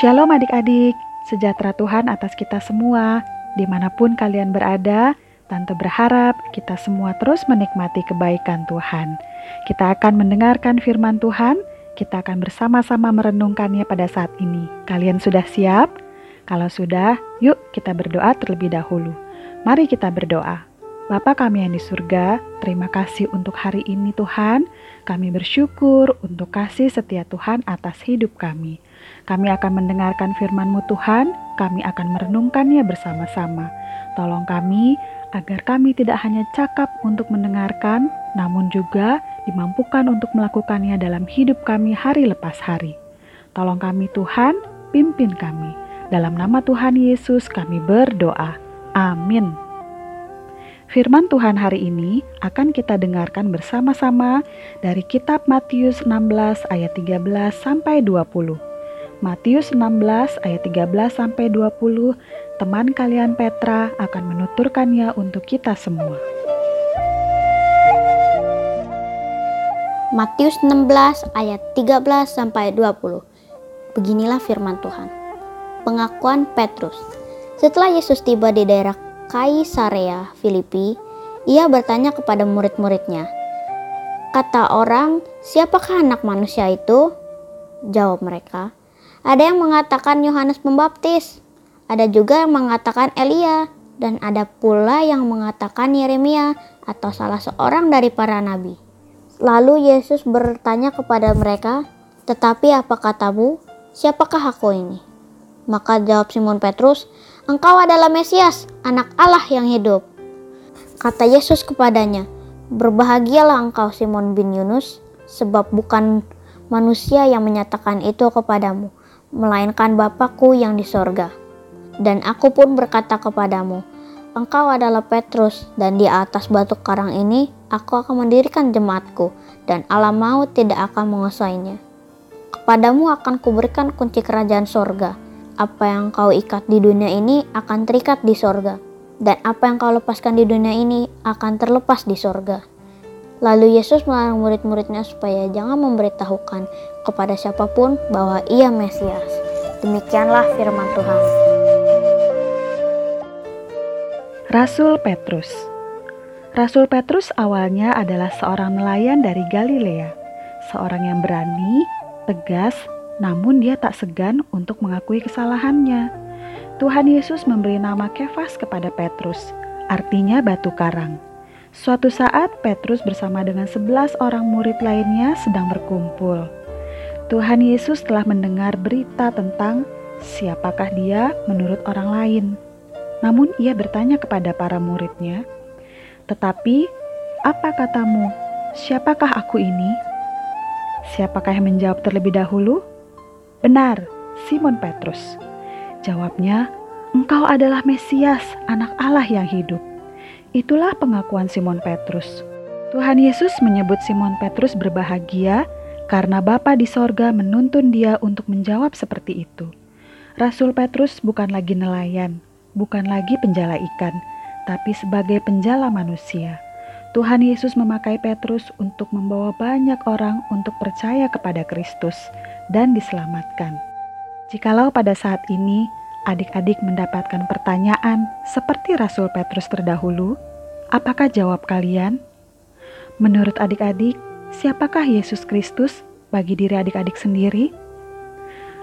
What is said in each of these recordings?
Shalom adik-adik, sejahtera Tuhan atas kita semua. Di mana pun kalian berada, Tante berharap kita semua terus menikmati kebaikan Tuhan. Kita akan mendengarkan firman Tuhan, kita akan bersama-sama merenungkannya pada saat ini. Kalian sudah siap? Kalau sudah, yuk kita berdoa terlebih dahulu. Mari kita berdoa. Bapa kami yang di surga, terima kasih untuk hari ini Tuhan. Kami bersyukur untuk kasih setia Tuhan atas hidup kami. Kami akan mendengarkan firman-Mu Tuhan, kami akan merenungkannya bersama-sama. Tolong kami agar kami tidak hanya cakap untuk mendengarkan, namun juga dimampukan untuk melakukannya dalam hidup kami hari lepas hari. Tolong kami Tuhan, pimpin kami. Dalam nama Tuhan Yesus kami berdoa. Amin. Firman Tuhan hari ini akan kita dengarkan bersama-sama dari kitab Matius 16 ayat 13 sampai 20. Matius 16 ayat 13 sampai 20, teman kalian Petra akan menuturkannya untuk kita semua. Matius 16 ayat 13 sampai 20. Beginilah firman Tuhan. Pengakuan Petrus. Setelah Yesus tiba di daerah Kaisarea Filipi, ia bertanya kepada murid-muridnya, Kata orang, siapakah anak manusia itu? Jawab mereka, ada yang mengatakan Yohanes Pembaptis, ada juga yang mengatakan Elia, dan ada pula yang mengatakan Yeremia atau salah seorang dari para nabi. Lalu Yesus bertanya kepada mereka, "Tetapi apa katamu? Siapakah aku ini?" Maka jawab Simon Petrus, Engkau adalah Mesias, anak Allah yang hidup. Kata Yesus kepadanya, Berbahagialah engkau Simon bin Yunus, sebab bukan manusia yang menyatakan itu kepadamu, melainkan Bapakku yang di sorga. Dan aku pun berkata kepadamu, Engkau adalah Petrus, dan di atas batu karang ini aku akan mendirikan jemaatku, dan alam maut tidak akan menguasainya. Kepadamu akan kuberikan kunci kerajaan sorga apa yang kau ikat di dunia ini akan terikat di sorga, dan apa yang kau lepaskan di dunia ini akan terlepas di sorga. Lalu Yesus melarang murid-muridnya supaya jangan memberitahukan kepada siapa pun bahwa ia Mesias. Demikianlah firman Tuhan. Rasul Petrus Rasul Petrus awalnya adalah seorang nelayan dari Galilea, seorang yang berani, tegas, namun dia tak segan untuk mengakui kesalahannya. Tuhan Yesus memberi nama Kefas kepada Petrus, artinya batu karang. Suatu saat Petrus bersama dengan sebelas orang murid lainnya sedang berkumpul. Tuhan Yesus telah mendengar berita tentang siapakah dia menurut orang lain. Namun ia bertanya kepada para muridnya, "Tetapi apa katamu? Siapakah aku ini?" Siapakah yang menjawab terlebih dahulu? Benar, Simon Petrus. Jawabnya, engkau adalah Mesias, anak Allah yang hidup. Itulah pengakuan Simon Petrus. Tuhan Yesus menyebut Simon Petrus berbahagia karena Bapa di sorga menuntun dia untuk menjawab seperti itu. Rasul Petrus bukan lagi nelayan, bukan lagi penjala ikan, tapi sebagai penjala manusia. Tuhan Yesus memakai Petrus untuk membawa banyak orang untuk percaya kepada Kristus dan diselamatkan. Jikalau pada saat ini adik-adik mendapatkan pertanyaan seperti Rasul Petrus terdahulu, apakah jawab kalian? Menurut adik-adik, siapakah Yesus Kristus bagi diri adik-adik sendiri?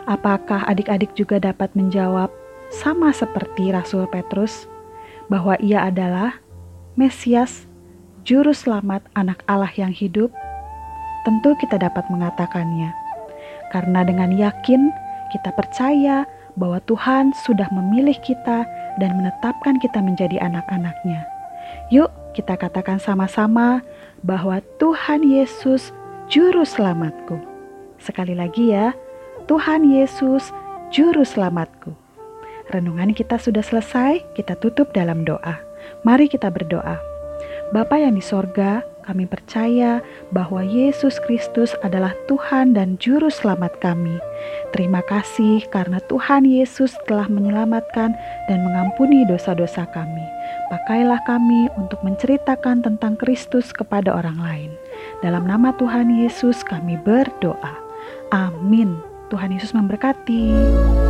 Apakah adik-adik juga dapat menjawab sama seperti Rasul Petrus bahwa ia adalah Mesias, Juru Selamat Anak Allah yang hidup? Tentu kita dapat mengatakannya karena dengan yakin kita percaya bahwa Tuhan sudah memilih kita dan menetapkan kita menjadi anak-anaknya. Yuk kita katakan sama-sama bahwa Tuhan Yesus Juru Selamatku. Sekali lagi ya, Tuhan Yesus Juru Selamatku. Renungan kita sudah selesai, kita tutup dalam doa. Mari kita berdoa. Bapa yang di sorga, kami percaya bahwa Yesus Kristus adalah Tuhan dan Juru Selamat kami. Terima kasih karena Tuhan Yesus telah menyelamatkan dan mengampuni dosa-dosa kami. Pakailah kami untuk menceritakan tentang Kristus kepada orang lain. Dalam nama Tuhan Yesus kami berdoa. Amin. Tuhan Yesus memberkati.